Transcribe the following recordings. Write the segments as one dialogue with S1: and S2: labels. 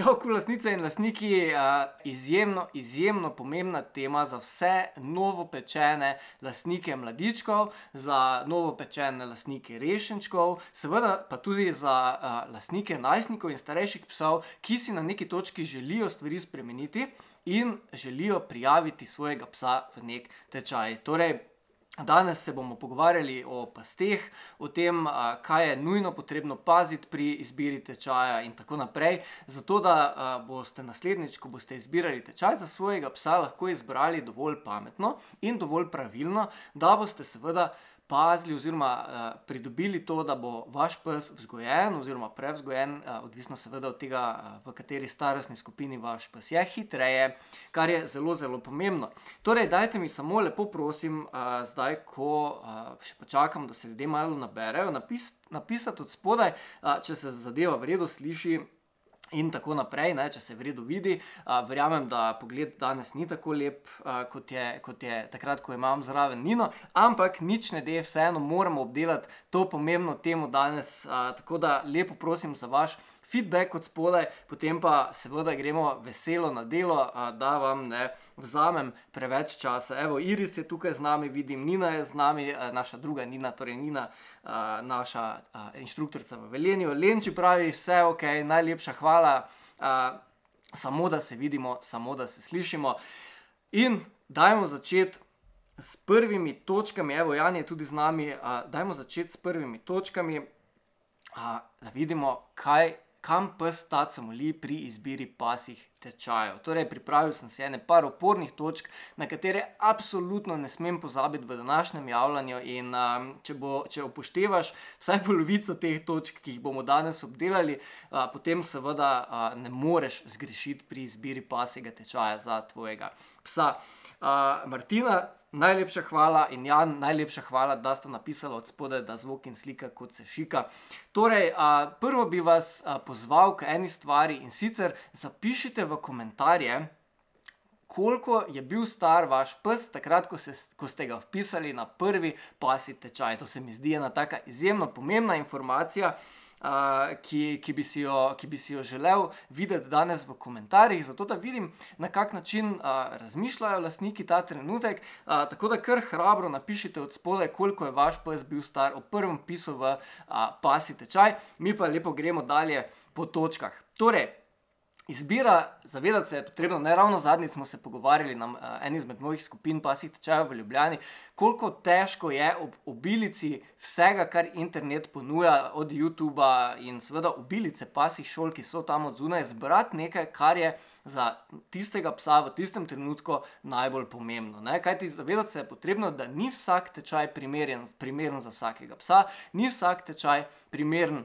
S1: Čau, lasnice in lasniki, izjemno, izjemno pomembna tema za vse novopečene lasnike mladičkov, za novopečene lasnike rešenčkov, seveda pa tudi za lasnike najstnikov in starejših psov, ki si na neki točki želijo stvari spremeniti in želijo prijaviti svojega psa v nek tečaj. Torej, Danes se bomo pogovarjali o pasteh, o tem, kaj je nujno potrebno paziti pri izbiri tečaja, in tako naprej. Zato, da boste naslednjič, ko boste izbirali tečaj za svojega psa, lahko izbrali dovolj pametno in dovolj pravilno, da boste seveda pazili oziroma uh, pridobili to, da bo vaš pes vzgojen oziroma prevzgojen, uh, odvisno seveda od tega, uh, v kateri starostni skupini vaš pes je, hitreje, kar je zelo, zelo pomembno. Torej, dajte mi samo lepo prosim, uh, zdaj, ko uh, še počakam, da se ljudje malo naberejo, napis, napisati od spodaj, uh, če se zadeva v redu sliši. In tako naprej, ne, če se v redu vidi. Uh, verjamem, da pogled danes ni tako lep, uh, kot, je, kot je takrat, ko imam zraven Nino, ampak nič ne de, vseeno moramo obdelati to pomembno temo danes. Uh, tako da lepo prosim za vaš feedback od spodaj, potem pa seveda gremo veselo na delo, da vam ne vzamem preveč časa. Evo, Iris je tukaj z nami, vidim, Nina je z nami, naša druga Nina, torej Nina, naša inštruktorica v Velenju. Lenči pravi, vse ok, najlepša hvala, samo da se vidimo, samo da se slišimo. In dajmo začeti. S prvimi točkami, evo, Jan je tudi z nami, uh, dajmo začeti s prvimi točkami, uh, da vidimo, kaj kam pes taca moli pri izbiri pasih tečajev. Torej, pripravil sem si ene par opornih točk, na katere absolutno ne smem pozabiti v današnjem javljanju. In um, če, bo, če upoštevaš vsaj polovico teh točk, ki jih bomo danes obdelali, uh, potem seveda uh, ne moreš zgrešiti pri izbiri pasega tečaja za tvojega psa. Uh, Martina, najlepša hvala in Jan, najlepša hvala, da ste napisali od spodaj, da zvok in slika kot se šika. Torej, a, prvo bi vas a, pozval k eni stvari in sicer zapišite v komentarje. Koliko je bil star vaš pes, takrat, ko, se, ko ste ga vpisali na prvi pasi tečaj? To se mi zdi ena tako izjemno pomembna informacija ki, ki, bi jo, ki bi si jo želel videti danes v komentarjih, zato da vidim, na kak način uh, razmišljajo lastniki ta trenutek. Uh, tako da kar hrabro napišite od spodaj, koliko je vaš pes bil star ob prvem pisu v uh, pasi tečaj, mi pa lepo gremo dalje po točkah. Torej, Izbira, zavedati se je potrebno, ne ravno zadnjič smo se pogovarjali na uh, eni izmed mojih skupin, pa si tečajo v Ljubljani, koliko težko je ob obilici vsega, kar internet ponuja, od YouTuba in seveda obilice pasih šol, ki so tam od zunaj, zbrati nekaj, kar je za tistega psa v tistem trenutku najbolj pomembno. Ne? Kaj ti zavedati se je potrebno, da ni vsak tečaj primeren, primeren za vsakega psa, ni vsak tečaj primeren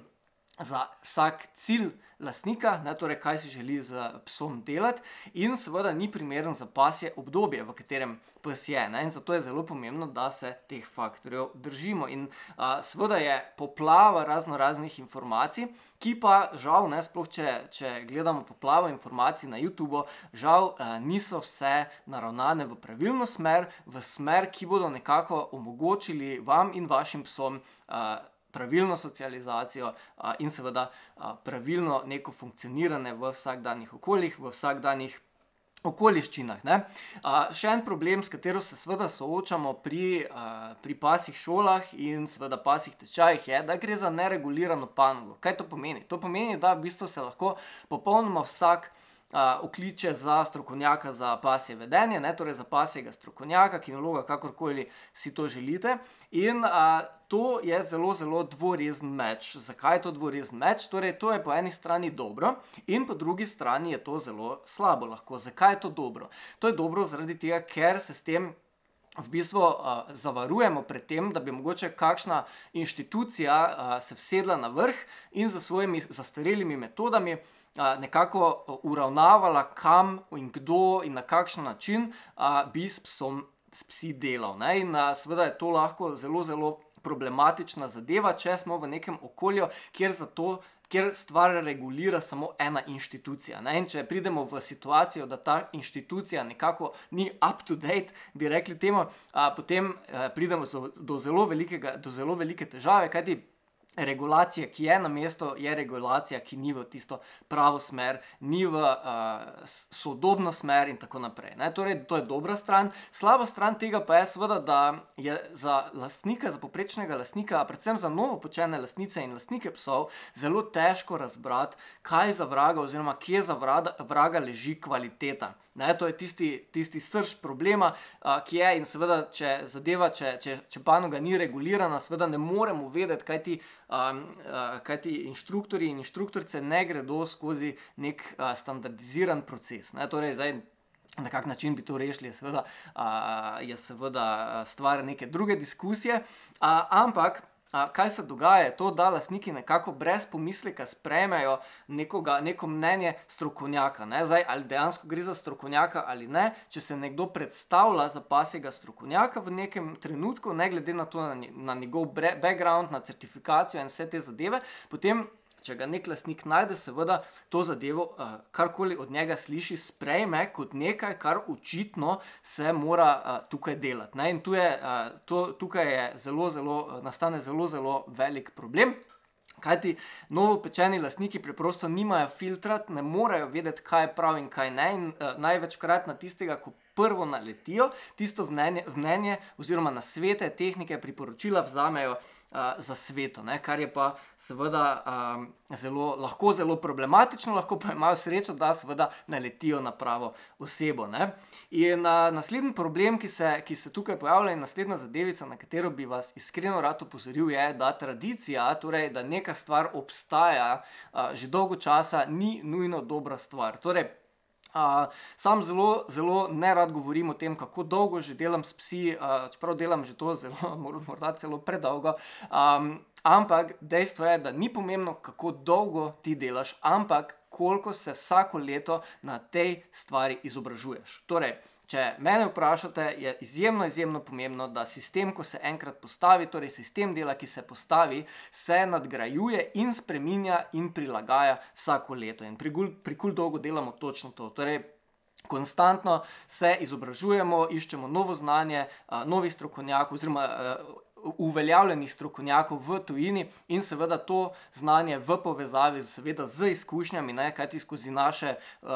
S1: za vsak cilj lastnika, ne, torej kaj si želi z psom delati, in seveda ni primeren za pasje obdobje, v katerem pes je. Ne, in zato je zelo pomembno, da se teh faktorjev držimo. In a, seveda je poplava razno raznih informacij, ki pa žal, ne sploh če, če gledamo poplavo informacij na YouTubu, žal a, niso vse naravnane v pravilno smer, v smer, ki bodo nekako omogočili vam in vašim psom. A, pravilno socializacijo a, in seveda a, pravilno neko funkcioniranje v vsakdanjih okoljih, v vsakdanjih. Okoliščinah. A, še en problem, s katero se seveda soočamo pri, a, pri pasih šolah in seveda pasih tečajih, je, da gre za neregulirano panogo. Kaj to pomeni? To pomeni, da v bistvu se lahko popolnoma vsak okliče za strokovnjaka za pasje vedenje, ne, torej za pasjega strokovnjaka, kinologa, kakorkoli si to želite. In a, to je zelo, zelo dvorezen meč. Zakaj je to dvorezen meč? Torej, to je po eni strani dobro, in po drugi strani je to zelo slabo. Lahko. Zakaj je to dobro? To je dobro zaradi tega, ker se s tem. V bistvu uh, zavarujemo pred tem, da bi mogoče kakšna inštitucija uh, se vsedla na vrh in za svojimi zastarelimi metodami uh, nekako uravnavala, kam in kdo in na kakšen način bi s psom s psi delal. Ne? In seveda je to lahko zelo, zelo problematična zadeva, če smo v nekem okolju, kjer za to. Ker stvar regulira samo ena inštitucija. Ne? In če pridemo v situacijo, da ta inštitucija nekako ni up to date, bi rekli temu, a, potem a, pridemo do zelo, velikega, do zelo velike težave, kajti regulacije, ki je na mestu, je regulacija, ki ni v tisto pravo smer, ni v uh, sodobno smer in tako naprej. Ne? Torej, to je dobra stran. Slaba stran tega pa je seveda, da je za lastnika, za poprečnega lastnika, predvsem za novo počene lastnice in lastnike psov, zelo težko razbrati, kaj za vraga oziroma kje za vraga, leži kvaliteta. Ne, to je tisti, tisti srč problema, a, ki je in seveda, če zadeva, če, če, če panoga ni regulirana, seveda ne moremo vedeti, kaj ti, a, a, kaj ti inštruktori in inštruktorice ne gredo skozi nek a, standardiziran proces. Ne, torej, zdaj, na kak način bi to rešili, je seveda, a, je seveda stvar neke druge diskusije, a, ampak kaj se dogaja, to, da lastniki nekako brez pomisleka sprejmejo nekoga, neko mnenje strokovnjaka. Ne? Zdaj, ali dejansko gre za strokovnjaka ali ne, če se nekdo predstavlja za pasega strokovnjaka v nekem trenutku, ne glede na to, na, na njegov background, na certifikacijo in vse te zadeve, potem če ga nek lastnik najde, seveda to zadevo, uh, karkoli od njega sliši, sprejme kot nekaj, kar očitno se mora uh, tukaj delati. In tu je, uh, to, tukaj je zelo, zelo, uh, nastane zelo, zelo velik problem. Kaj ti novopečeni lastniki preprosto nimajo filtra, ne morejo vedeti, kaj je prav in kaj ne. In uh, največkrat na tistega, ko prvo naletijo, tisto mnenje, mnenje oziroma na svete, tehnike, priporočila vzamejo za sveto, ne? kar je pa seveda um, zelo, lahko zelo problematično, lahko pa imajo srečo, da seveda naletijo na pravo osebo. Ne? In uh, naslednji problem, ki se, ki se tukaj pojavlja, in naslednja zadevica, na katero bi vas iskreno rad opozoril, je, da tradicija, torej da neka stvar obstaja uh, že dolgo časa, ni nujno dobra stvar. Torej, Uh, sam zelo, zelo ne rad govorim o tem, kako dolgo že delam s psi, uh, čeprav delam že to zelo, morda celo predolgo. Um, ampak dejstvo je, da ni pomembno, kako dolgo ti delaš, ampak koliko se vsako leto na tej stvari izobražuješ. Torej, Če mene vprašate, je izjemno, izjemno pomembno, da sistem, ko se enkrat postavi, torej sistem dela, ki se postavi, se nadgrajuje in spremenja in prilagaja vsako leto. In pri kul dolgo delamo točno to. Torej, Konstantno se izobražujemo, iščemo novo znanje, novih strokovnjakov, oziroma uveljavljenih strokovnjakov v tujini in seveda to znanje v povezavi z, seveda, z izkušnjami, kajti skozi naše uh,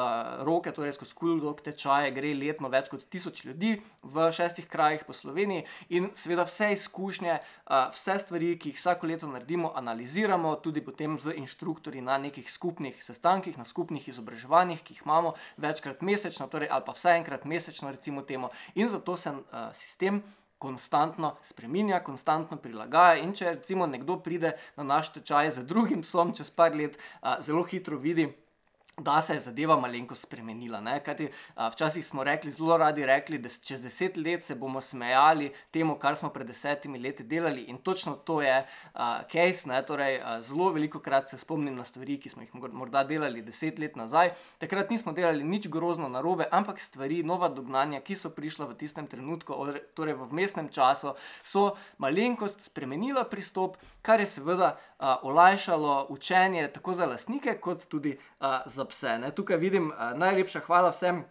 S1: roke, torej skozi kuldok tečaje, gre letno več kot tisoč ljudi v šestih krajih po Sloveniji in seveda vse izkušnje, uh, vse stvari, ki jih vsako leto naredimo, analiziramo tudi potem z inštruktorji na nekih skupnih sestankih, na skupnih izobraževanjih, ki jih imamo večkrat mesečno, torej ali pa vsaj enkrat mesečno, recimo temu, in zato se uh, sistem konstantno spremenja, konstantno prilagaja. In če recimo nekdo pride na naš tečaj z drugim psom, čez par let, a, zelo hitro vidi, da se je zadeva malenkost spremenila. Kajti, a, včasih smo rekli, zelo radi rekli, da čez deset let se bomo smejali temu, kar smo pred desetimi leti delali. In točno to je a, case. Ne? Torej, a, zelo veliko krat se spomnim na stvari, ki smo jih morda delali deset let nazaj. Takrat nismo delali nič grozno narobe, ampak stvari, nova dognanja, ki so prišla v tistem trenutku, torej v mestnem času, so malenkost spremenila pristop, kar je seveda olajšalo učenje tako za lastnike, kot tudi a, za pse. Ne? Tukaj vidim a, najlepša hvala vsem.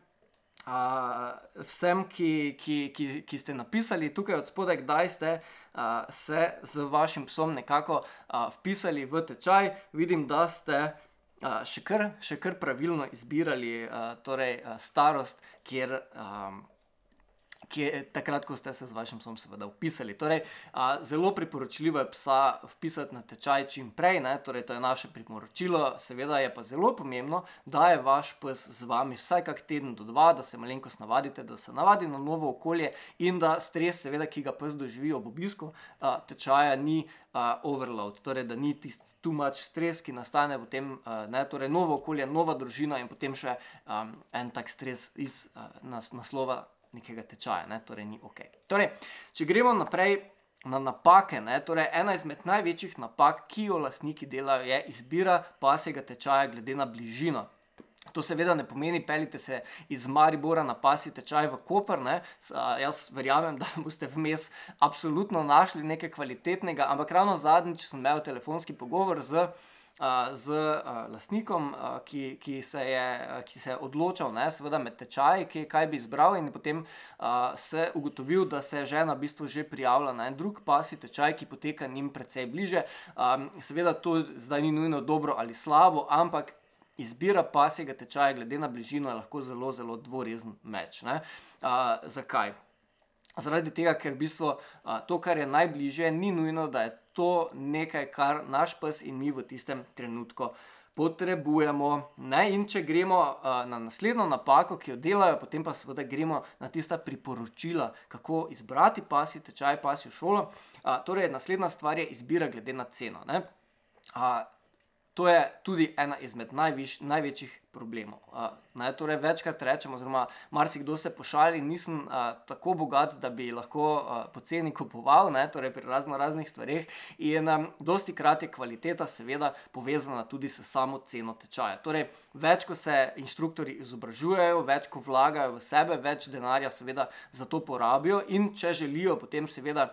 S1: Uh, vsem, ki, ki, ki, ki ste napisali tukaj od spodaj, kdaj ste uh, se z vašim psom nekako uh, vpisali v tečaj, vidim, da ste uh, še, kar, še kar pravilno izbirali uh, torej, uh, starost, kjer. Um, ki je takrat, ko ste se z vašim psom seveda upisali. Torej, a, zelo priporočljivo je psa vpisati na tečaj čim prej, torej to je naše priporočilo, seveda je pa zelo pomembno, da je vaš pes z vami vsaj kak teden do dva, da se malenkost navadite, da se navadi na novo okolje in da stres, seveda, ki ga pes doživi ob obisku a, tečaja, ni a, overload, torej da ni tisti tu mač stres, ki nastane potem, a, ne, torej novo okolje, nova družina in potem še a, en tak stres iz a, nas, naslova nekega tečaja, ne? torej ni ok. Torej, če gremo naprej na napake, ne? torej ena izmed največjih napak, ki jo lastniki delajo, je izbira pasjega tečaja glede na bližino. To seveda ne pomeni, pelite se iz Maribora na pasji tečaj v Koper. Ne? Jaz verjamem, da boste vmes absolutno našli nekaj kvalitetnega, ampak ravno zadnjič sem imel telefonski pogovor z z lastnikom, ki, ki, se je, ki se je odločal, ne, seveda med tečaji, ki, kaj bi izbral, in potem se ugotovil, da se žena v bistvu že prijavila na en drug pasi tečaj, ki poteka njim precej bliže. Seveda to zdaj ni nujno dobro ali slabo, ampak. Izbira pasjega tečaja, glede na bližino, je lahko zelo, zelo dvorezen meč. Uh, zakaj? Zaradi tega, ker v bistvu uh, to, kar je najbližje, ni nujno, da je to nekaj, kar naš pes in mi v tistem trenutku potrebujemo. Ne? In če gremo uh, na naslednjo napako, ki jo delajo, potem pa seveda gremo na tista priporočila, kako izbrati pasji tečaj, pasjo šolo. Uh, torej, naslednja stvar je izbira glede na ceno. Uh, To je tudi ena izmed najviš, največjih problemov. Uh, ne, torej večkrat rečemo, oziroma marsikdo se pošali, nisem uh, tako bogat, da bi lahko uh, poceni kupoval, ne, torej pri razno raznih stvareh. In um, dosti krat je kvaliteta, seveda, povezana tudi s samo ceno tečaja. Torej, več ko se inštruktori izobražujejo, več ko vlagajo v sebe, več denarja, seveda, za to porabijo, in če želijo potem, seveda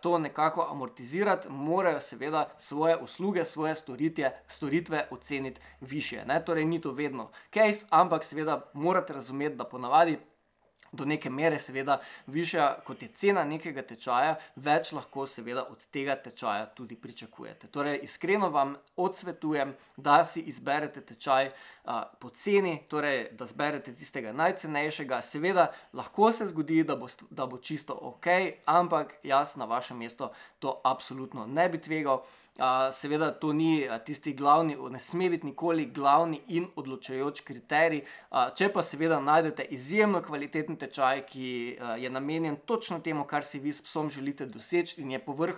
S1: to nekako amortizirati, morajo seveda svoje usluge, svoje storitje, storitve oceniti više. Ne? Torej, ni to vedno case, ampak seveda morate razumeti, da ponavadi do neke mere, seveda, višja kot je cena nekega tečaja, več lahko, seveda, od tega tečaja tudi pričakujete. Torej, iskreno vam odsvetujem, da si izberete tečaj uh, po ceni, torej, da izberete tistega najcenejšega. Seveda, lahko se zgodi, da bo, da bo čisto ok, ampak jaz na vašem mestu to absolutno ne bi tvegal. Seveda, to ni tisti glavni, ne sme biti nikoli glavni in odločujoč kriterij. Če pa seveda najdete izjemno kvaliteten tečaj, ki je namenjen točno temu, kar si vi s psom želite doseči in je povrh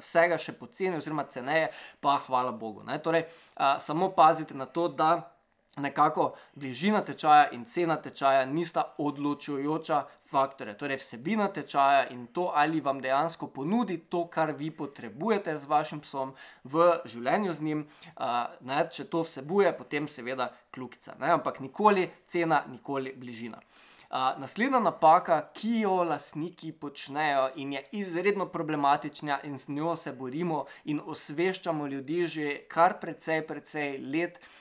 S1: vsega še poceni, oziroma ceneje, pa hvala Bogu. Torej, uh, samo pazite na to, da nekako bližina tečaja in cena tečaja nista odločujoča faktorja. Torej, vsebina tečaja in to, ali vam dejansko ponudi to, kar vi potrebujete z vašim psom v življenju z njim. Uh, ne, če to vsebuje, potem seveda kljukica. Ne, ampak nikoli cena, nikoli bližina. Uh, naslednja napaka, ki jo lastniki počnejo in je izredno problematična, in z njo se borimo in osveščamo ljudi že kar precej, precej let, uh,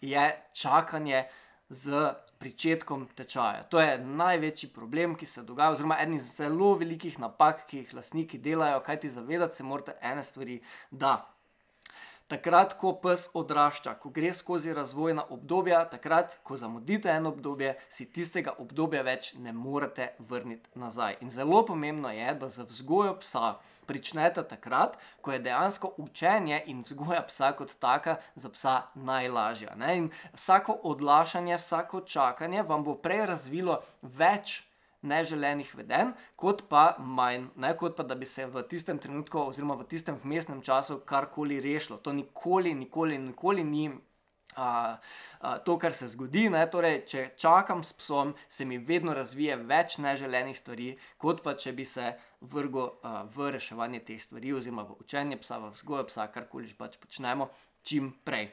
S1: je čakanje z pričetkom tečaja. To je največji problem, ki se dogaja, oziroma eden iz zelo velikih napak, ki jih lastniki delajo, kajti zavedati se morate ene stvari, da takrat, ko pes odrašča, ko gre skozi razvojna obdobja, takrat, ko zamudite eno obdobje, si tistega obdobja več ne morete vrniti nazaj. In zelo pomembno je, da za vzgojo psa pričnete takrat, ko je dejansko učenje in vzgoja psa kot taka za psa najlažja. Ne? In vsako odlašanje, vsako čakanje vam bo prej razvilo več neželenih vedenj, kot pa manj, ne kot pa da bi se v tistem trenutku, oziroma v tistem vmesnem času, karkoli rešilo. To nikoli, nikoli, nikoli ni. Uh, uh, to, kar se zgodi, ne, torej, če čakam s psom, se mi vedno razvije več neželenih stvari, kot pa če bi se vrgel uh, v reševanje teh stvari, oziroma v učenje psa, v vzgojo psa, karkoli pač počnemo, čim prej.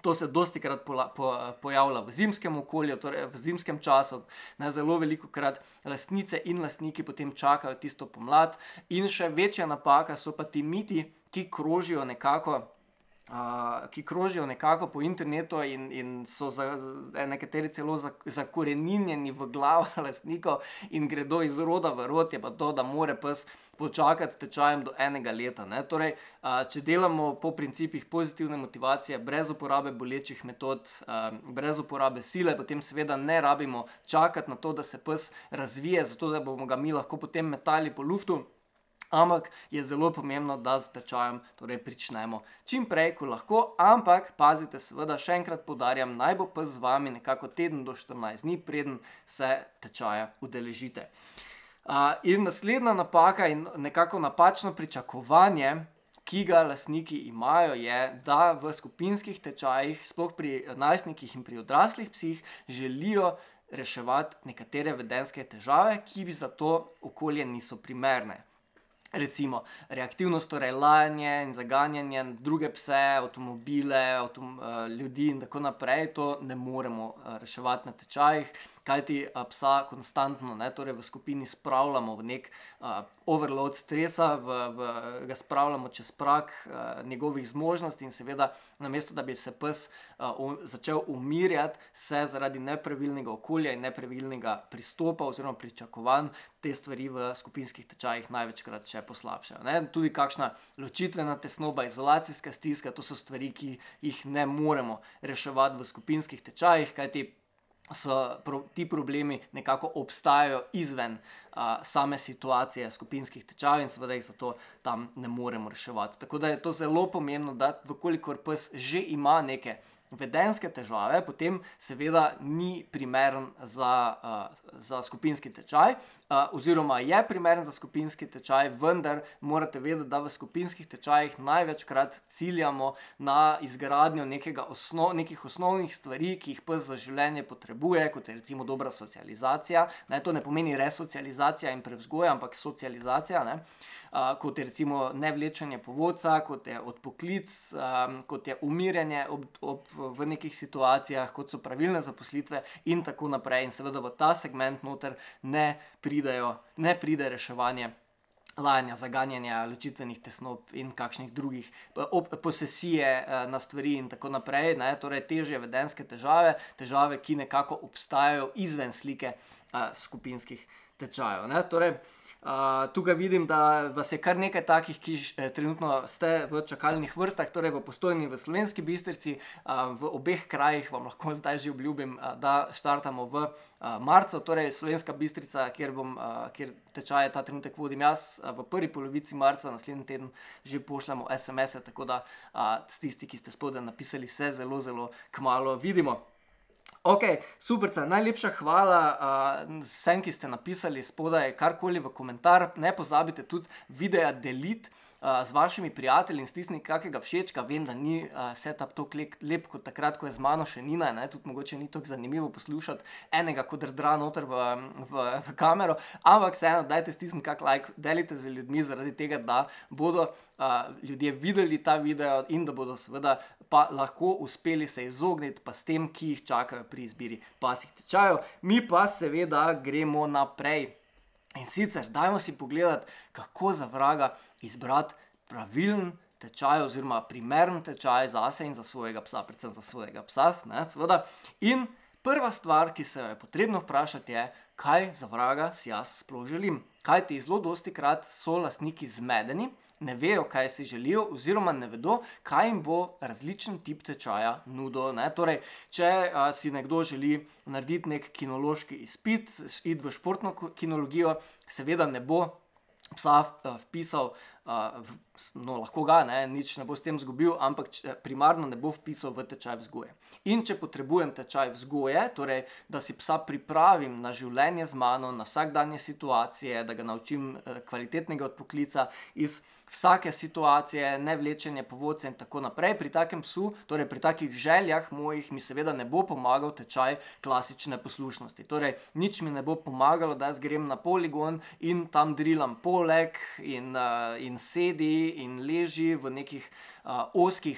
S1: To se dosti krat po, po, pojavlja v zimskem okolju, torej v zimskem času. Ne, zelo veliko krat lastnice in lastniki potem čakajo tisto pomlad, in še večja napaka so pa ti miti, ki krožijo nekako. Ki krožijo nekako po internetu, in, in so za, za, nekateri celo zakorenjeni v glavah lastnikov, in gredo iz roda v rod, je pa to, da more pes počakati s tečajem do enega leta. Torej, če delamo po principih pozitivne motivacije, brez uporabe bolečih metod, brez uporabe sile, potem seveda ne rabimo čakati na to, da se pes razvije, zato da bomo ga mi lahko potem metali po luftu. Ampak je zelo pomembno, da z tečajem torej pričnemo čim prej, ko lahko. Ampak pazite, seveda, še enkrat podarjam, naj bo pes z vami nekako teden do 14 dni, preden se tečaja udeležite. Uh, in naslednja napaka in nekako napačno pričakovanje, ki ga lastniki imajo, je, da v skupinskih tečajih, sploh pri najstnikih in pri odraslih psih, želijo reševati nekatere vedenske težave, ki bi za to okolje niso primerne recimo reaktivnost, torej lajanje in zaganjanje druge pse, avtomobile, avtom, uh, ljudi in tako naprej, to ne moremo uh, reševati na tečajih. Kaj ti psa konstantno, ne, torej v skupini spravljamo v nek uh, overload stresa, v, v, ga spravljamo čez prak uh, njegovih zmožnosti in seveda, namesto da bi se pes uh, začel umirjati, se zaradi nepravilnega okolja in nepravilnega pristopa oziroma pričakovanj te stvari v skupinskih tečajih največkrat še poslabšajo. Ne. Tudi kakšna ločitvena tesnoba, izolacijska stiska, to so stvari, ki jih ne moremo reševati v skupinskih tečajih, kajti so pro, ti problemi nekako obstajajo izven uh, same situacije skupinskih tečajev in seveda jih zato tam ne moremo reševati. Tako da je to zelo pomembno, da vkolikor pes že ima neke vedenske težave, potem seveda ni primeren za, uh, za skupinski tečaj, uh, oziroma je primeren za skupinski tečaj, vendar morate vedeti, da v skupinskih tečajih največkrat ciljamo na izgradnjo osno, nekih osnovnih stvari, ki jih pes za življenje potrebuje, kot je recimo dobra socializacija. Ne, to ne pomeni resocializacija in prevzgoja, ampak socializacija. Ne kot je recimo nevlečenje povodca, kot je odpoklic, kot je umirjanje ob, ob, v nekih situacijah, kot so pravilne zaposlitve in tako naprej. In seveda v ta segment noter ne, pridajo, ne pride reševanje. Lajanja, zaganjanja ločitvenih tesnob in kakšnih drugih posesije na stvari, in tako naprej, ne? torej težje vedenske težave, težave, ki nekako obstajajo izven slike a, skupinskih tečajev. Torej, Uh, tukaj vidim, da vas je kar nekaj takih, ki eh, trenutno ste v čakalnih vrstah, torej v postojni v slovenski bistrici, uh, v obeh krajih vam lahko zdaj že obljubim, uh, da štartamo v uh, marcu, torej slovenska bistrica, kjer, bom, uh, kjer tečaje ta trenutek vodim jaz, uh, v prvi polovici marca, naslednji teden že pošljemo SMS-e, tako da uh, tisti, ki ste spodaj napisali, se zelo, zelo kmalo vidimo. Ok, super, najlepša hvala uh, vsem, ki ste napisali spodaj karkoli v komentar. Ne pozabite tudi video deliti z vašimi prijatelji in stisniti kakega všečka. Vem, da ni uh, setup tako lep, lep kot takrat, ko je z mano še Nina, ne? tudi mogoče ni tako zanimivo poslušati enega, kot drdra noter v, v, v kamero. Ampak vseeno, dajte stisniti kak like, delite z ljudmi zaradi tega, da bodo uh, ljudje videli ta video in da bodo seveda pa lahko uspeli se izogniti pa s tem, ki jih čakajo pri izbiri pasih tečajev. Mi pa seveda gremo naprej. In sicer, dajmo si pogledati, kako za vraga izbrati pravilen tečaj, oziroma primeren tečaj za sebe in za svojega psa, predvsem za svojega psa. Ne, in prva stvar, ki se jo je potrebno vprašati, je, kaj za vraga si jaz sploh želim. Kaj ti zelo dosti krat so lastniki zmedeni, ne vejo, kaj si želijo, oziroma ne vedo, kaj jim bo različen tip tečaja nudil. Torej, če a, si nekdo želi narediti nek kinološki izpit, iti v športno kinologijo, seveda ne bo psa vpisal. Uh, no, lahko ga ne, nič ne bo s tem zgubil, ampak če, primarno ne bo vpisal v tečaj vzgoje. In če potrebujem tečaj vzgoje, torej da si psa pripravim na življenje z mano, na vsakdanje situacije, da ga naučim uh, kvalitetnega odpoklica iz vsake situacije, ne vlečenje povodce in tako naprej. Pri takem psu, torej pri takih željah mojih, mi seveda ne bo pomagal tečaj klasične poslušnosti. Torej, nič mi ne bo pomagalo, da jaz grem na poligon in tam drilam poleg in, uh, in sedi in leži v nekih uh, oskih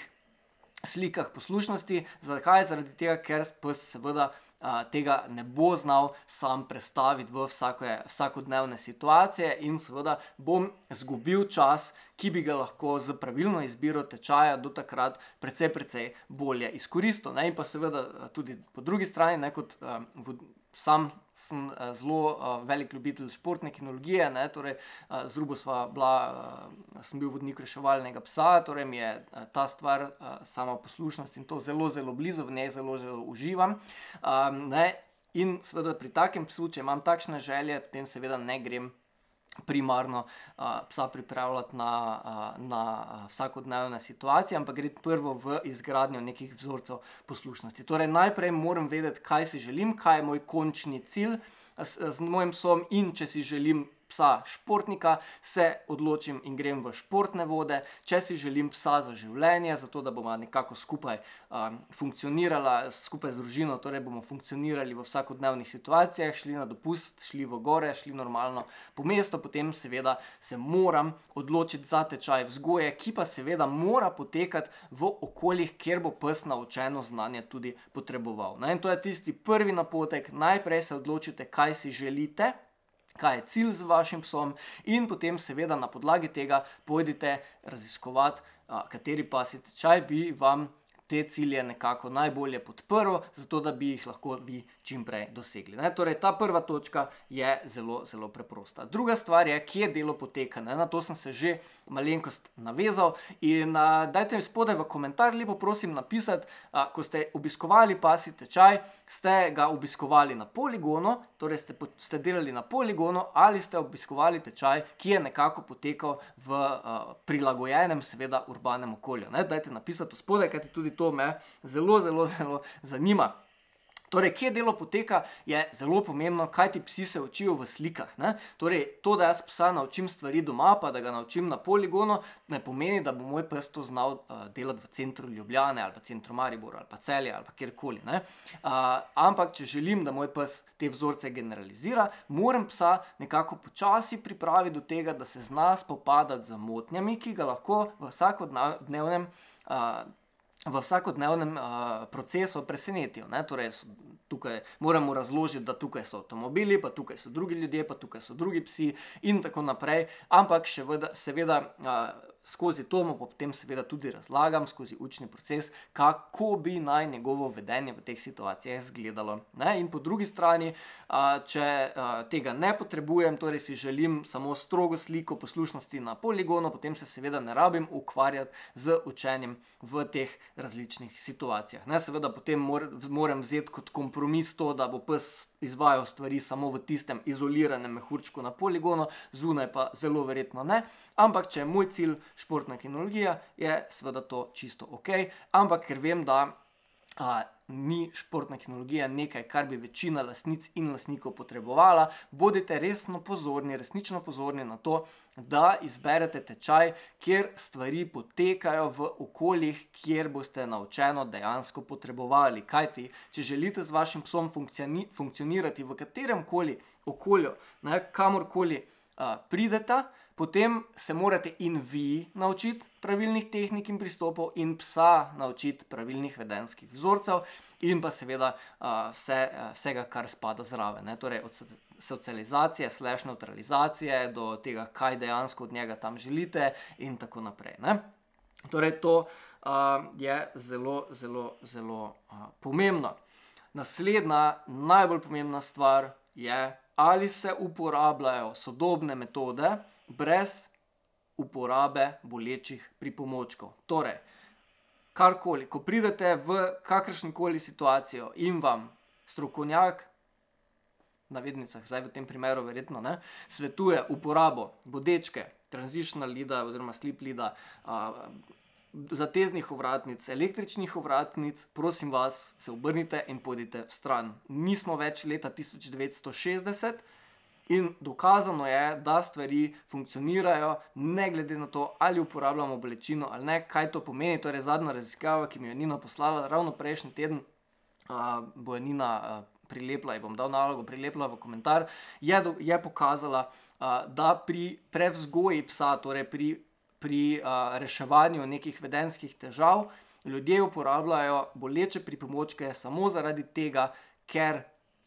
S1: slikah poslušnosti. Zakaj? Zaradi tega, ker pes seveda tega ne bo znal sam predstaviti v vsake, vsakodnevne situacije, in seveda bom izgubil čas, ki bi ga lahko z pravilno izbiro tečaja do takrat precej, precej bolje izkoristil. Ne? In pa seveda tudi po drugi strani, ne, kot um, sam sem uh, zelo uh, velik ljubitelj športne kinologije, ne, torej uh, z Rubo uh, sem bil vodnik reševalnega psa, torej mi je uh, ta stvar, uh, sama poslušnost in to zelo, zelo blizu, v njej zelo, zelo uživam. Um, in seveda pri takem psu, če imam takšne želje, potem seveda ne grem primarno uh, psa pripravljati na, uh, na vsakodnevne situacije, ampak gre prvo v izgradnjo nekih vzorcev poslušnosti. Torej, najprej moram vedeti, kaj si želim, kaj je moj končni cilj z, z mojim psom in če si želim psa športnika, se odločim in grem v športne vode. Če si želim psa za življenje, zato da bomo nekako skupaj um, funkcionirali, skupaj z družino, torej bomo funkcionirali v vsakodnevnih situacijah, šli na dopust, šli v gore, šli normalno po mestu, potem seveda se moram odločiti za tečaj vzgoje, ki pa seveda mora potekati v okoljih, kjer bo pes naučeno znanje tudi potreboval. Ne? In to je tisti prvi napotek, najprej se odločite, kaj si želite. Kaj je cilj z vašim psom, in potem, seveda, na podlagi tega pojdite raziskovati, kateri pasi tečaj bi vam te cilje nekako najbolje podprl, zato da bi jih lahko vi čim prej dosegli. Ne? Torej, ta prva točka je zelo, zelo preprosta. Druga stvar je, kje delo poteka. Ne? Na to sem se že malenkost navezal. In uh, dajte mi spodaj v komentar, lepo prosim, napisati, uh, ko ste obiskovali pasi tečaj, ste ga obiskovali na poligonu, torej ste, ste delali na poligonu, ali ste obiskovali tečaj, ki je nekako potekal v uh, prilagojenem, seveda, urbanem okolju. Ne? Dajte napisati spodaj, kajti tudi to me zelo, zelo, zelo zanima. Torej, kje delo poteka, je zelo pomembno, kaj ti psi se učijo v slikah. Ne? Torej, to, da jaz psa naučim stvari doma, pa da ga naučim na poligonu, ne pomeni, da bo moj pes to znal uh, delati v centru Ljubljane ali pa centru Maribora ali pa celje ali kjerkoli. Uh, ampak, če želim, da moj pes te vzorce generalizira, moram psa nekako počasi pripraviti do tega, da se zna spopadati z motnjami, ki ga lahko v vsakodnevnem. Uh, v vsakodnevnem uh, procesu presenetijo. Torej, tukaj moramo razložiti, da tukaj so avtomobili, pa tukaj so drugi ljudje, pa tukaj so drugi psi in tako naprej. Ampak še veda, seveda. Uh, skozi to mu potem seveda tudi razlagam, skozi učni proces, kako bi naj njegovo vedenje v teh situacijah izgledalo. Ne? In po drugi strani, če tega ne potrebujem, torej si želim samo strogo sliko poslušnosti na poligonu, potem se seveda ne rabim ukvarjati z učenjem v teh različnih situacijah. Ne? Seveda potem moram vzeti kot kompromis to, da bo pes izvajal stvari samo v tistem izoliranem mehurčku na poligonu, zunaj pa zelo verjetno ne. Ampak, če je moj cilj športna kinologija, je seveda to čisto ok. Ampak, ker vem, da a, ni športna kinologija nekaj, kar bi večina lasnic in lasnikov potrebovala, bodite resno pozorni, resnično pozorni na to, da izberete tečaj, kjer stvari potekajo v okoljih, kjer boste naučeno dejansko potrebovali. Kajti, če želite z vašim psom funkcionirati v katerem koli okolju, kamorkoli uh, pridete, potem se morate in vi naučiti pravilnih tehnik in pristopov, in psa naučiti pravilnih vedenskih vzorcev, in pa seveda uh, vse, uh, vsega, kar spada zraven. Torej, od socializacije, slash neutralizacije do tega, kaj dejansko od njega tam želite, in tako naprej. Ne? Torej, to uh, je zelo, zelo, zelo uh, pomembno. Naslednja, najbolj pomembna stvar je, ali se uporabljajo sodobne metode, brez uporabe bolečih pripomočkov. Torej, karkoli, ko pridete v kakršno koli situacijo in vam strokovnjak, na vednicah, zdaj v tem primeru, verjetno ne, svetuje uporabo bodečke, tranzična lida oziroma slip lida. Uh, Zateznih ovratnic, električnih ovratnic, prosim vas, se obrnite in pojdite v stran. Nismo več leta 1960, In dokazano je, da stvari funkcionirajo, ne glede na to, ali uporabljamo bolečino ali ne, kaj to pomeni. Torej, zadnja raziskava, ki mi je Nina poslala ravno prejšnji teden, uh, bo je Nina uh, prilepila, bom dal nalogo, prilepila v komentar, je, do, je pokazala, uh, da pri prevzgoji psa, torej pri, pri uh, reševanju nekih vedenskih težav, ljudje uporabljajo boleče pripomočke samo zaradi tega, ker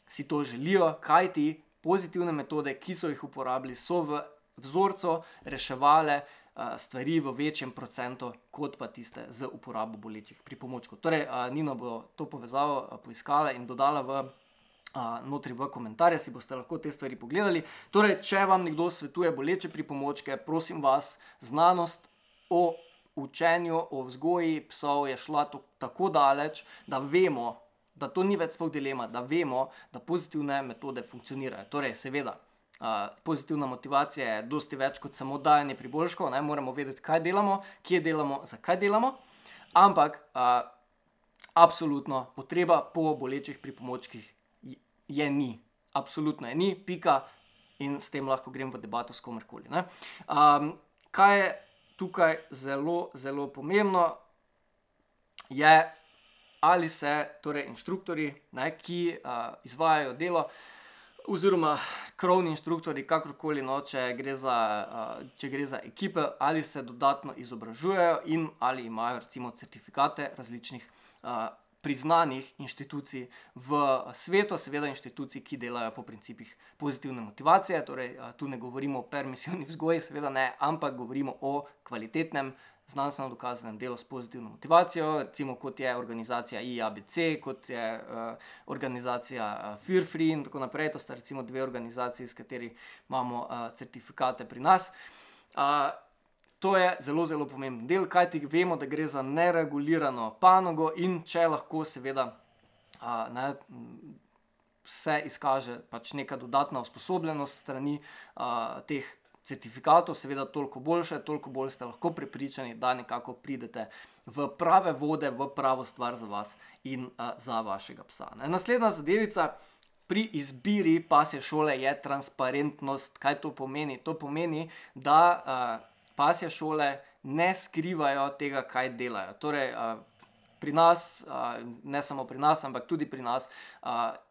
S1: si to želijo, kaj ti pozitivne metode, ki so jih uporabili, so v vzorcu reševali uh, stvari v večjem procentu, kot pa tiste z uporabo bolečih pripomočkov. Torej, uh, Nino bo to povezavo uh, poiskala in dodala v. Notri v komentarje si boste lahko te stvari pogledali. Torej, če vam nekdo svetuje boleče pripomočke, prosim vas, znanost o učenju, o vzgoji psov je šla tako daleč, da vemo, da to ni več sploh dilema, da vemo, da pozitivne metode funkcionirajo. Torej, seveda, uh, pozitivna motivacija je dosti več kot samo dajanje priboljškov, ne moramo vedeti, kaj delamo, kje delamo, zakaj delamo, ampak uh, absolutno potreba po bolečih pripomočkih je ni. Absolutno je ni, pika. in s tem lahko grem v debato s komerkoli. Um, kaj je tukaj zelo, zelo pomembno, je, ali se torej inštruktori, ne, ki uh, izvajajo delo, oziroma krovni inštruktori, kakorkoli, no, če, gre za, uh, če gre za ekipe, ali se dodatno izobražujejo in ali imajo recimo certifikate različnih. Uh, priznanih inštitucij v svetu, seveda inštitucij, ki delajo po principih pozitivne motivacije. Torej, tu ne govorimo o permisivni vzgoji, seveda ne, ampak govorimo o kvalitetnem. Znanstveno dokazanem delu s pozitivno motivacijo, recimo kot je organizacija IABC, kot je uh, organizacija uh, Fear Free in tako naprej. To sta recimo dve organizaciji, s katerimi imamo uh, certifikate pri nas. Uh, To je zelo, zelo pomemben del, kajti vemo, da gre za neregulirano panogo in če lahko, seveda, a, ne, se izkaže pač neka dodatna usposobljenost strani a, teh certifikatov, seveda, toliko boljše, toliko bolj ste lahko prepričani, da nekako pridete v prave vode, v pravo stvar za vas in a, za vašega psa. Ne. Naslednja zadevica. Pri izbiri pasje šole je transparentnost. Kaj to pomeni? To pomeni, da uh, pasje šole ne skrivajo tega, kaj delajo. Torej, pri nas, ne samo pri nas, ampak tudi pri nas,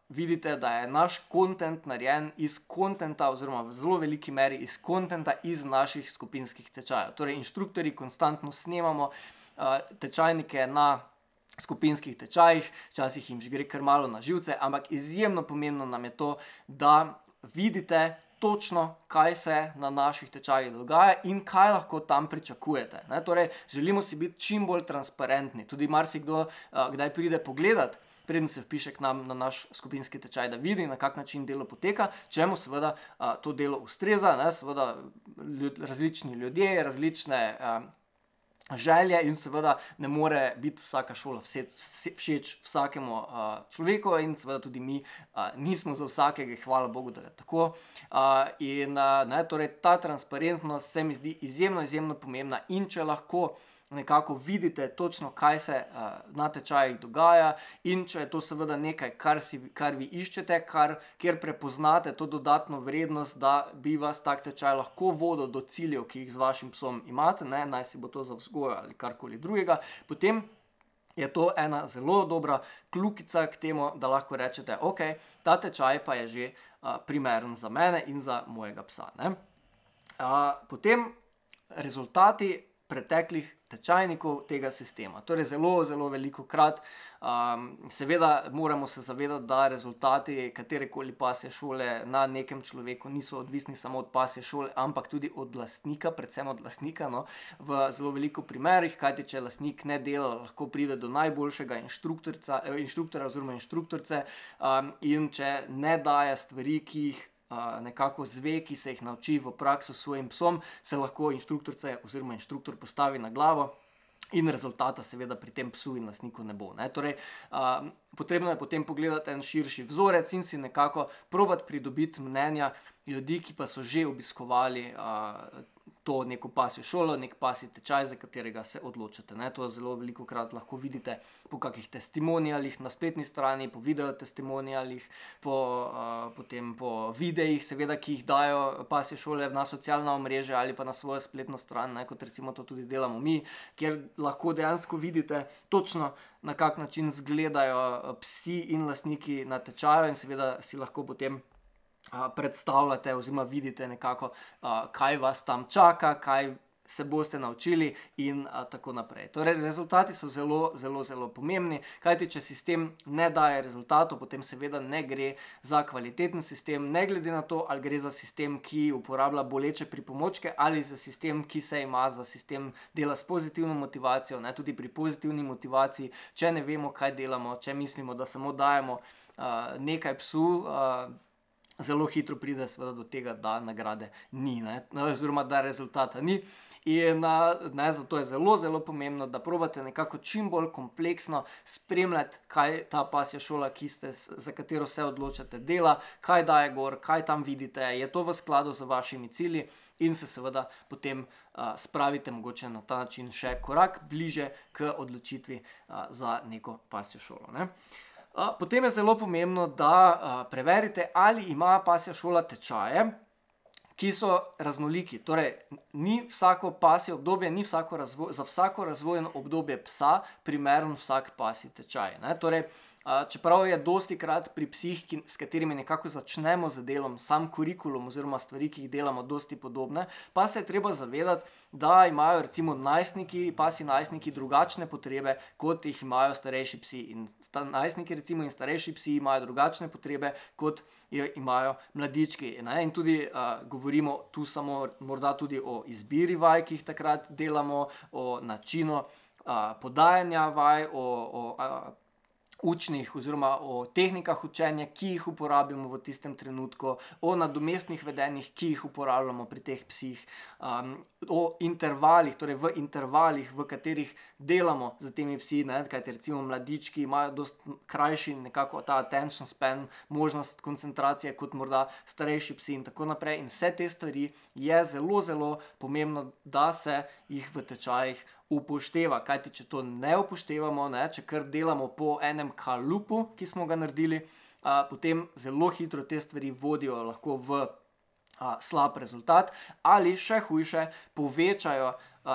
S1: vidite, da je naš kontent narejen iz kontenta, oziroma v zelo veliki meri iz kontenta iz naših skupinskih tečajev. Torej, inštruktori konstantno snemamo tečajnike na. Skupinskih tečajih, včasih jim že gre kar malo na živce, ampak izjemno pomembno nam je to, da vidite, točno, kaj se na naših tečajih dogaja in kaj lahko tam pričakujete. Ne? Torej, želimo si biti čim bolj transparentni. Tudi marsikdo, uh, kdaj pride pogledat. Preden se vpiše k nam na naš skupinski tečaj, da vidi, na kak način delo poteka, če mu seveda a, to delo ustreza, ne, seveda ljud, različni ljudje, različne a, želje in seveda ne more biti vsaka šola vse, vse, všeč vsakemu uh, človeku, in seveda tudi mi uh, nismo za vsakega, hvala Bogu, da je tako. Uh, in uh, ne, torej ta transparentnost se mi zdi izjemno, izjemno pomembna in če lahko nekako vidite točno, kaj se uh, na tečajih dogaja, in če je to seveda nekaj, kar, si, kar vi iščete, kar, kjer prepoznate to dodatno vrednost, da bi vas tak tečaj lahko vodil do ciljev, ki jih z vašim psom imate, ne, naj si bo to za vzgojo ali karkoli drugega, potem. Je to ena zelo dobra kljukica k temu, da lahko rečete, da okay, ta tečaj pa je že uh, primeren za mene in za mojega psa. Uh, potem rezultati preteklih tečajnikov tega sistema. Torej, zelo, zelo veliko krat, um, seveda, moramo se zavedati, da rezultati katerekoli pasje šole na nekem človeku niso odvisni samo od pasje šole, ampak tudi od lastnika, predvsem od lastnika. No, v zelo veliko primerih, kajti če lastnik ne dela, lahko pride do najboljšega inštruktorja oziroma inštruktorice, um, in če ne daje stvari, ki jih nekako zve, ki se jih nauči v praksi s svojim psom, se lahko inštruktorica oziroma inštruktor postavi na glavo. In rezultata, seveda, pri tem psu in lastniku ne bo. Ne? Torej, uh, potrebno je potem pogledati en širši vzorec in si nekako probati pridobiti mnenja ljudi, ki pa so že obiskovali uh, to neko pasjo šolo, nek pasji tečaj, za katerega se odločite. Ne? To zelo veliko krat lahko vidite po kakih testimonijalih na spletni strani, po video testimonijalih, po, uh, potem po videih, seveda, ki jih dajo pasje šole na socialna omrežja ali pa na svojo spletno stran, ne? kot recimo to tudi delamo mi, kjer lahko dejansko vidite točno. Na kak način izgledajo psi in lastniki na tečaju, in seveda si lahko potem predstavljate, oziroma vidite nekako, kaj vas tam čaka, kaj se boste naučili, in tako naprej. Torej, rezultati so zelo, zelo, zelo pomembni, kajti če sistem ne daje rezultatov, potem seveda ne gre za kvaliteten sistem, ne glede na to, ali gre za sistem, ki uporablja boleče pripomočke, ali za sistem, ki se ima za sistem dela s pozitivno motivacijo. Ne? Tudi pri pozitivni motivaciji, če ne vemo, kaj delamo, če mislimo, da samo dajemo uh, nekaj psu. Zelo hitro pride do tega, da nagrade ni, oziroma da rezultata ni. In ne, zato je zelo, zelo pomembno, da probate nekako čim bolj kompleksno spremljati, kaj ta pasja šola, ste, za katero se odločate, dela, kaj daje gor, kaj tam vidite, je to v skladu z vašimi cilji, in se seveda potem uh, spravite mogoče na ta način še korak bliže k odločitvi uh, za neko pasjo šolo. Ne? Potem je zelo pomembno, da preverite, ali ima pasja šola tečaje, ki so raznoliki. Torej, ni vsako pasje obdobje, ni vsako razvoj, za vsako razvojno obdobje psa primeren vsak pasji tečaj. Torej, čeprav je dosti krat pri psih, ki, s katerimi nekako začnemo z delom, sam kurikulum oziroma stvari, ki jih delamo, dosti podobne, pa se je treba zavedati, da imajo recimo najstniki, pasi najstniki drugačne potrebe, kot jih imajo starejši psi. In najstniki recimo in starejši psi imajo drugačne potrebe, kot jo imajo mladički. Ne? In tudi uh, govorimo tu samo morda tudi o izbiri vaj, ki jih takrat delamo, o načinu uh, podajanja vaj, o, o uh, učnih oziroma o tehnikah učenja, ki jih uporabljamo v tistem trenutku, o nadomestnih vedenjih, ki jih uporabljamo pri teh psih, um, o intervalih, torej v intervalih, v katerih delamo z temi psi. Kajti recimo mladički imajo precej krajši nekako ta attention span, možnost koncentracije kot morda starejši psi in tako naprej. In vse te stvari je zelo, zelo pomembno, da se jih v tečajih upošteva. Kaj ti, če to ne upoštevamo, ne, če kar delamo po enem kalupu, ki smo ga naredili, a, potem zelo hitro te stvari vodijo lahko v a, slab rezultat ali še hujše, povečajo.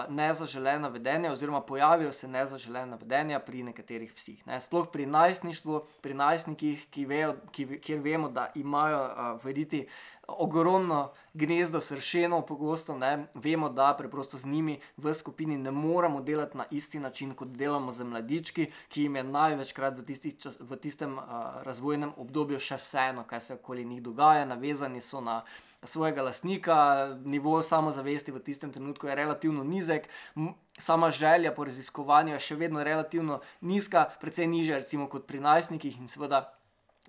S1: Nezaželena vedenja, oziroma pojavijo se nezaželena vedenja pri nekaterih psih. Ne. Sploh pri najstništvu, pri najstnikih, ki vejo, ki, kjer vemo, da imajo uh, verjeti ogromno gnezdo sršenov, pogosto ne, vemo, da preprosto z njimi v skupini ne moremo delati na isti način, kot delamo z mladički, ki jim je največkrat v, čas, v tistem uh, razvojnem obdobju še vseeno, kaj se okoli njih dogaja, navezani so na. Svojega lastnika, nivo samozavesti v tistem trenutku je relativno nizek, sama želja po raziskovanju je še vedno relativno nizka, precej nižja, recimo, kot pri najstnikih, in seveda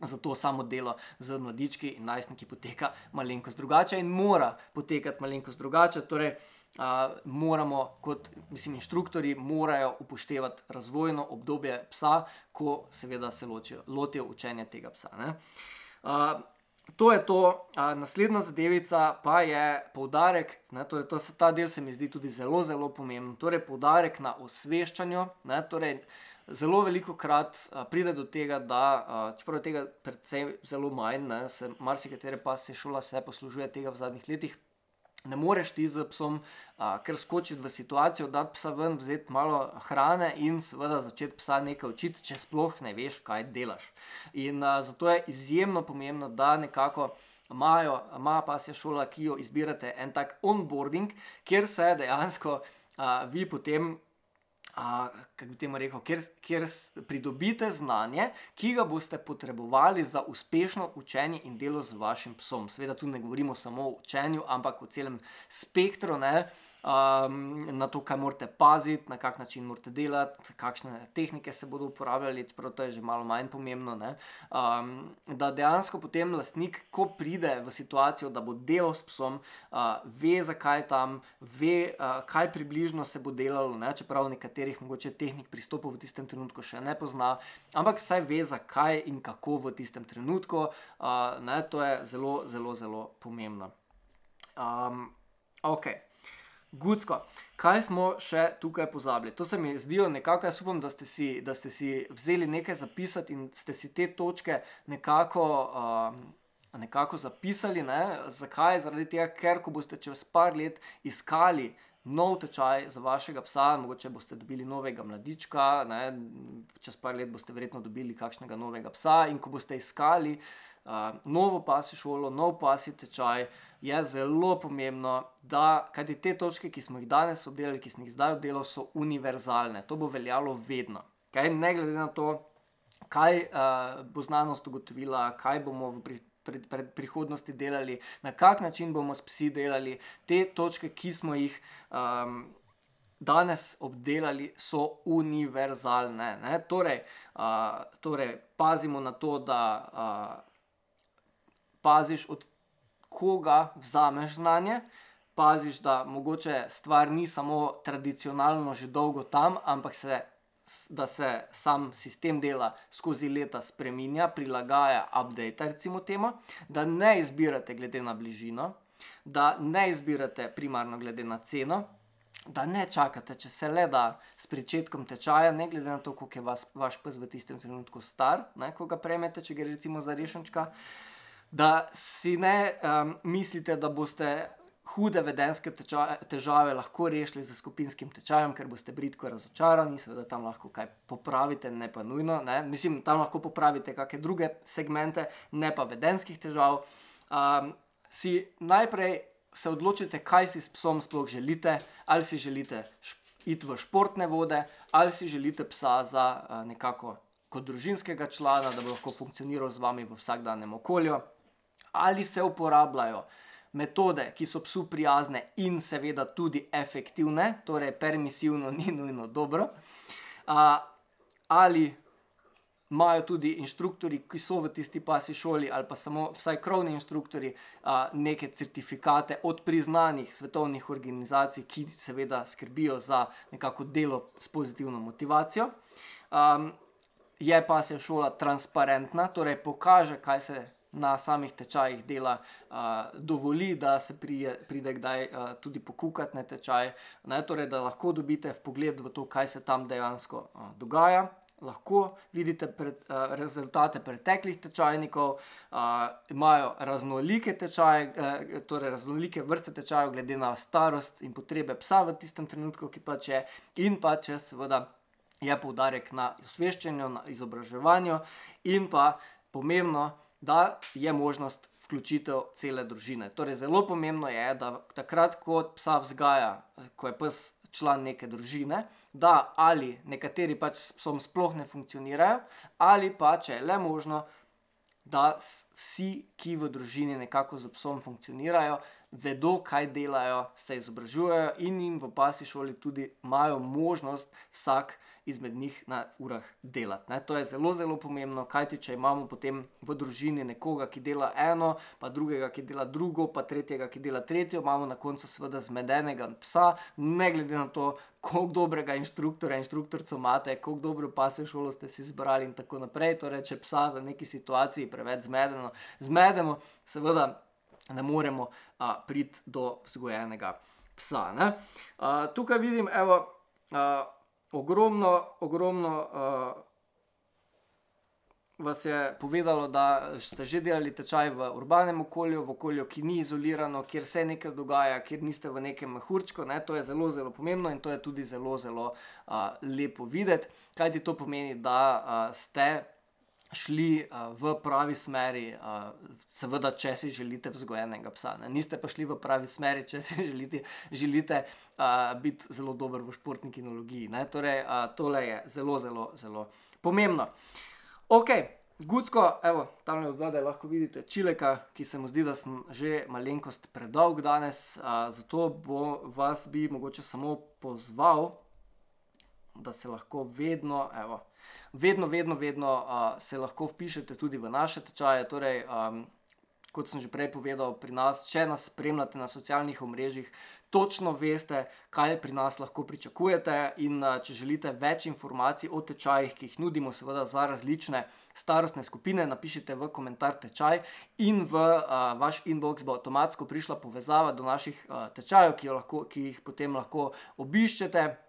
S1: Zato samo delo z mladički in najstniki poteka malenkost drugače in mora potekati malenkost drugače. Torej, uh, moramo, kot mislim, inštruktori, morajo upoštevati razvojno obdobje psa, ko seveda se ločijo, lotijo učenja tega psa. Uh, to je to, uh, naslednja zadevica pa je poudarek, ne, torej to, ta del se mi zdi tudi zelo, zelo pomemben. Torej, poudarek na osveščanju. Ne, torej, zelo veliko krat uh, pride do tega, da, uh, čeprav je tega predvsem zelo manj, ne, se marsikatere pa se šola se poslužuje tega v zadnjih letih. Ne moreš ti z psom uh, kar skočiti v situacijo, da psa ven, vzeti malo hrane in seveda začeti psa nekaj učiti, če sploh ne veš, kaj delaš. In uh, zato je izjemno pomembno, da nekako imajo, ima pa se šola, ki jo izbirate, en tak onboarding, kjer se dejansko uh, vi potem kako bi temu rekel, kjer, kjer pridobite znanje, ki ga boste potrebovali za uspešno učenje in delo z vašim psom. Sveda tu ne govorimo samo o učenju, ampak o celem spektru. Ne? Um, na to, kaj morate paziti, na kak način morate delati, kakšne tehnike se bodo uporabljali, čeprav to je že malo manj pomembno. Um, da dejansko potem lastnik, ko pride v situacijo, da bo delal s psom, uh, ve, zakaj je tam, ve, uh, kaj približno se bo delalo, ne? čeprav nekaterih mogoče tehnik pristopov v tistem trenutku še ne pozna, ampak vsaj ve, zakaj in kako v tistem trenutku. Uh, ne? To je zelo, zelo, zelo pomembno. Um, okay. Gudsko, kaj smo še tukaj pozabili? To se mi zdi nekako, jaz upam, da ste, si, da ste si vzeli nekaj zapisati in ste si te točke nekako, uh, nekako zapisali. Ne? Zakaj? Zaradi tega, ker ko boste čez par let iskali nov tečaj za vašega psa, mogoče boste dobili novega mladička, ne? čez par let boste verjetno dobili kakšnega novega psa in ko boste iskali uh, novo pasjo šolo, nov pasji tečaj je zelo pomembno, da kajti te točke, ki smo jih danes obdelali, ki smo jih zdaj obdelali, so univerzalne. To bo veljalo vedno. Kaj, ne glede na to, kaj bo znanost ugotovila, kaj bomo v pri, pred, pred prihodnosti delali, na kak način bomo s psi delali, te točke, ki smo jih. Um, Danes obdelali so univerzalne. Torej, uh, torej, pazimo na to, da uh, paziš od koga vzameš znanje, paziš, da mogoče stvar ni samo tradicionalno že dolgo tam, ampak se, da se sam sistem dela skozi leta spremenja, prilagaja, update, recimo temu, da ne izbirate glede na bližino, da ne izbirate primarno glede na ceno. Da ne čakate, če se le da s začetkom tečaja, ne glede na to, koliko je vas, vaš pes v tistem trenutku star, ne, ko ga prejmete, če gre recimo za rešenčka, uh, da si ne um, mislite, da boste hude vedenske teča, težave lahko rešili z skupinskim tečajem, ker boste britko razočarani, seveda tam lahko kaj popravite, ne pa nujno. Ne? Mislim, tam lahko popravite kakšne druge segmente, ne pa vedenskih težav. Um, si najprej se odločite, kaj si s psom sploh želite, ali si želite iti v športne vode, ali si želite psa za uh, nekako kot družinskega člana, da bo lahko funkcioniral z vami v vsakdanjem okolju, ali se uporabljajo metode, ki so psu prijazne in seveda tudi efektivne, torej permisivno ni nujno dobro. Uh, ali imajo tudi inštruktori, ki so v tisti pasi šoli, ali pa samo vsaj krovni inštruktori, uh, neke certifikate od priznanih svetovnih organizacij, ki seveda skrbijo za nekako delo s pozitivno motivacijo. Um, je pa se šola transparentna, torej pokaže, kaj se na samih tečajih dela, uh, dovoli, da se prije, pride kdaj uh, tudi pokukati na tečaj, ne, torej, da lahko dobite pogled v to, kaj se tam dejansko uh, dogaja. Lahko vidite pred, uh, rezultate preteklih tečajnikov, uh, imajo raznolike tečaje, uh, torej raznolike vrste tečajev, glede na starost in potrebe psa v tistem trenutku, ki pač je, in pa če seveda je poudarek na osveščanju, na izobraževanju, in pa pomembno, da je možnost vključitev cele družine. Torej, zelo pomembno je, da takrat, ko psa vzgaja, ko je pes član neke družine, da ali nekateri pač s psom sploh ne funkcionirajo, ali pa če je le možno, da vsi, ki v družini nekako z psom funkcionirajo, vedo, kaj delajo, se izobražujejo in jim v pasi šoli tudi imajo možnost vsak izmed njih na urah delati. Ne. To je zelo, zelo pomembno, kajti če imamo potem v družini nekoga, ki dela eno, pa drugega, ki dela drugo, pa tretjega, ki dela tretjo, imamo na koncu seveda zmedenega psa, ne glede na to, koliko dobrega inštruktorja, inštruktorca imate, koliko dobro pasjo šolo ste si izbrali in tako naprej. Torej, če psa v neki situaciji preveč zmedeno, zmedemo, seveda ne moremo a, priti do vzgojenega psa. A, tukaj vidim, evo. A, ogromno, ogromno uh, vas je povedalo, da ste že delali tečaj v urbanem okolju, v okolju, ki ni izolirano, kjer se nekaj dogaja, kjer niste v nekem hurčku. Ne? To je zelo, zelo pomembno in to je tudi zelo, zelo uh, lepo videti. Kaj ti to pomeni, da uh, ste šli uh, v pravi smeri, uh, seveda, če si želite vzgojenega psa. Ne? Niste pa šli v pravi smeri, če si želite, želite uh, biti zelo dober v športni kinologiji. Torej, uh, tole je zelo, zelo, zelo pomembno. Ok. Gudsko, evo, tam je odzadaj lahko vidite čileka, ki se mu zdi, da sem že malenkost predolg danes, a, zato bo vas bi mogoče samo pozval, da se lahko vedno, evo, vedno, vedno, vedno uh, se lahko vpišete tudi v naše tečaje. Torej, um, kot sem že prej povedal, pri nas, če nas spremljate na socialnih omrežjih, točno veste, kaj pri nas lahko pričakujete. In uh, če želite več informacij o tečajih, ki jih nudimo, seveda za različne starostne skupine, napišite v komentar tečaj in v uh, vaš inbox bo avtomatsko prišla povezava do naših uh, tečajev, ki, lahko, ki jih potem lahko obiščete.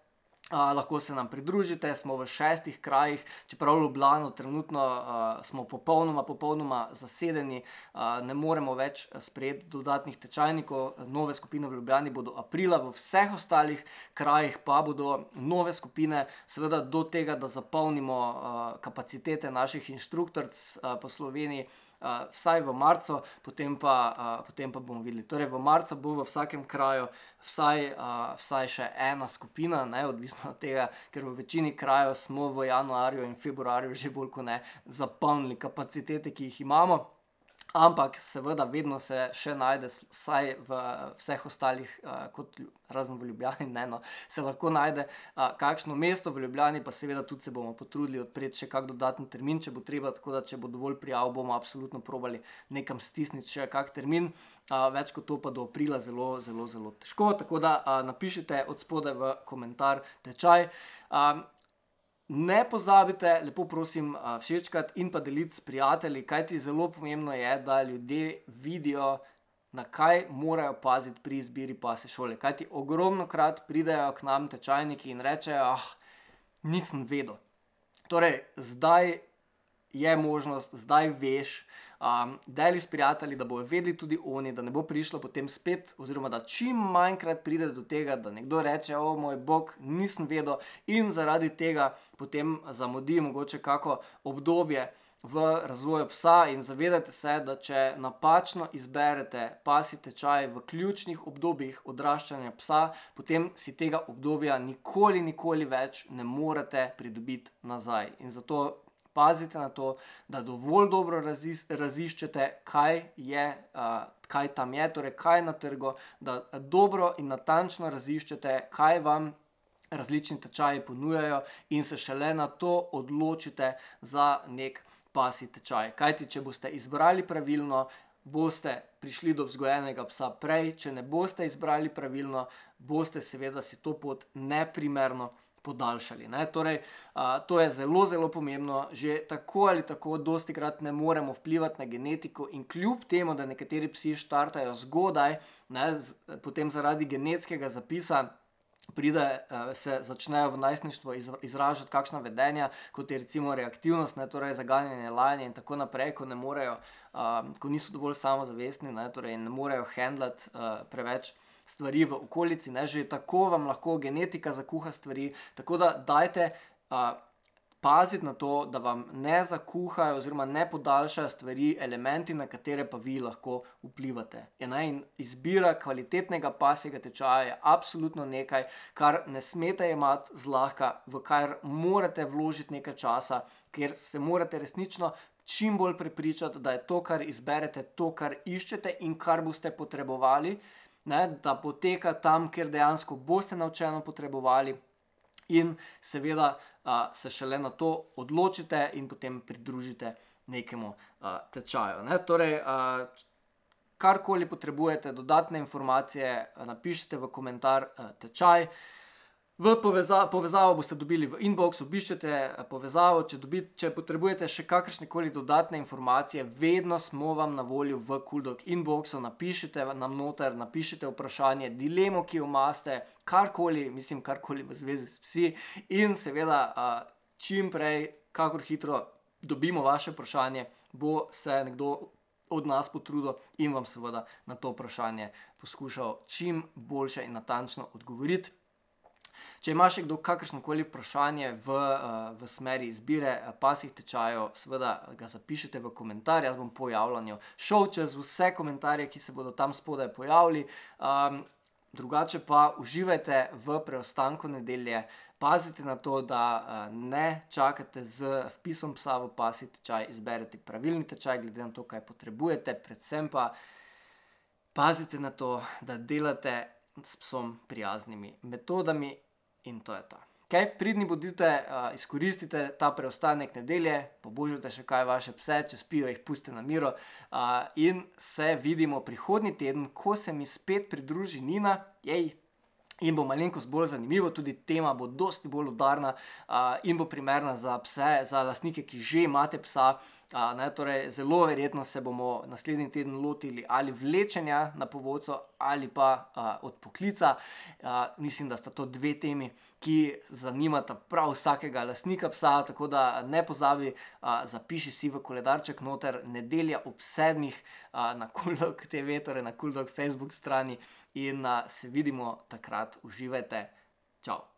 S1: Lahko se nam pridružite, smo v šestih krajih, čeprav Ljubljano trenutno uh, smo popolnoma, popolnoma zasedeni, uh, ne moremo več sprejeti dodatnih tečajnikov. Nove skupine v Ljubljani bodo aprila, v vseh ostalih krajih pa bodo nove skupine, seveda do tega, da zapolnimo uh, kapacitete naših inštruktorc uh, po Sloveniji uh, vsaj v marcu, potem pa, uh, potem pa bomo videli. Torej, v marcu bo v vsakem kraju vsaj, uh, vsaj še ena skupina, ne, odvisno od tega, ker v večini krajev smo v januarju in februarju že bolj kot ne zapolnili kapacitete, ki jih imamo. Ampak, seveda, vedno se še najde, vsaj v vseh ostalih, uh, kot razen v Ljubljani, ne, no, se lahko najde uh, kakšno mesto v Ljubljani, pa seveda tudi se bomo potrudili odpreti še kak dodatni termin, če bo treba. Tako da, če bo dovolj prijav, bomo absolutno probali nekam stisniti še kak termin. Uh, več kot to pa do aprila, zelo, zelo, zelo težko. Tako da napišite od spodaj v komentar tečaj. Ne pozabite, lepo prosim, všečkati in pa deliti s prijatelji, kajti zelo pomembno je, da ljudje vidijo, na kaj morajo paziti pri izbiri pase šole. Kajti ogromno krat pridejo k nam tečajniki in rečejo, ah, nisem vedel. Torej, zdaj je možnost, zdaj veš, um, deli s prijatelji, da bodo vedeli tudi oni, da ne bo prišlo potem spet, oziroma da čim manjkrat pride do tega, da nekdo reče: O moj bog, nisem vedel in zaradi tega potem zamudi mogoče kako obdobje v razvoju psa in zavedate se, da če napačno izberete pasi tečaj v ključnih obdobjih odraščanja psa, potem si tega obdobja nikoli, nikoli več ne morete pridobiti nazaj. In zato pazite na to, da dovolj dobro razis, raziščete, kaj je. Uh, Kaj tam je, torej kaj je na trgu, da dobro in natančno raziščete, kaj vam različni tečaji ponujajo, in se šele na to odločite za nek pasi tečaj. Kajti, če boste izbrali pravilno, boste prišli do vzgojenega psa prej, če ne boste izbrali pravilno, boste seveda si to pot neprimerno. Podaljšali. Torej, a, to je zelo, zelo pomembno. Že tako ali tako, dosti krat ne moremo vplivati na genetiko, in kljub temu, da nekateri psi štartajo zgodaj, ne, z, potem zaradi genetskega zapisa pride, se začnejo v najstništvu izražati kakšna vedenja, kot je recimo reaktivnost, ne, torej zaganjanje, lajanje in tako naprej, ko, morejo, uh, ko niso dovolj samozavestni ne, torej ne morejo handlati uh, preveč. Stvari v okolici, ne že tako vam lahko genetika zakuha stvari. Tako da dajte uh, paziti na to, da vam ne zakuhajo oziroma ne podaljšajo stvari, elementi, na katere pa vi lahko vplivate. Ja, in izbira kvalitetnega pasjega tečaja je absolutno nekaj, kar ne smete imati zlahka, v kar morate vložiti nekaj časa, ker se morate resnično. Čim bolj prepričati, da je to, kar izberete, to, kar iščete in kar boste potrebovali, ne, da poteka tam, kjer dejansko boste naučeno potrebovali, in seveda uh, se šele na to odločite in potem pridružite nekemu uh, tečaju. Ne? Torej, uh, karkoli potrebujete, dodatne informacije, uh, napišite v komentar uh, tečaj. V poveza povezavo boste dobili v inbox, obiščete povezavo, če, dobi, če potrebujete še kakršne koli dodatne informacije, vedno smo vam na voljo v Kuldog inboxu. Napišite nam noter, napišite vprašanje, dilemo, ki jo imate, karkoli, mislim, karkoli v zvezi s psi. In seveda, čim prej, kakor hitro dobimo vaše vprašanje, bo se nekdo od nas potrudil in vam seveda na to vprašanje poskušal čim boljše in natančno odgovoriti. Če imaš kdo kakršno koli vprašanje v, uh, v smeri izbire uh, pasih tečajev, seveda ga zapišite v komentar, jaz bom po javljanju šel čez vse komentarje, ki se bodo tam spodaj pojavili. Um, drugače pa uživajte v preostanku nedelje, pazite na to, da uh, ne čakate z vpisom psa v pasi tečaj, izberete pravilni tečaj, glede na to, kaj potrebujete, predvsem pa pazite na to, da delate s psom prijaznimi metodami in to je to. Okay, pridni bodite, uh, izkoristite ta preostanek nedelje, pobožite še kaj vaše pse, če spijo, jih pustite na miro. Uh, in se vidimo prihodnji teden, ko se mi spet pridruži Nina, jej. In bo malenkost bolj zanimivo, tudi tema bo dosti bolj udarna uh, in bo primerna za pse, za lastnike, ki že imate psa. Ne, torej, zelo verjetno se bomo naslednji teden lotili ali vlečenja na povodcu ali pa uh, od poklica. Uh, mislim, da sta to dve temi, ki zanimata prav vsakega lastnika psa. Tako da ne pozabi, uh, zapiši si v koledarček noter nedelja ob sedmih uh, na Kuldog TV, torej na Kuldog Facebook strani in uh, se vidimo takrat, uživajte. Ciao.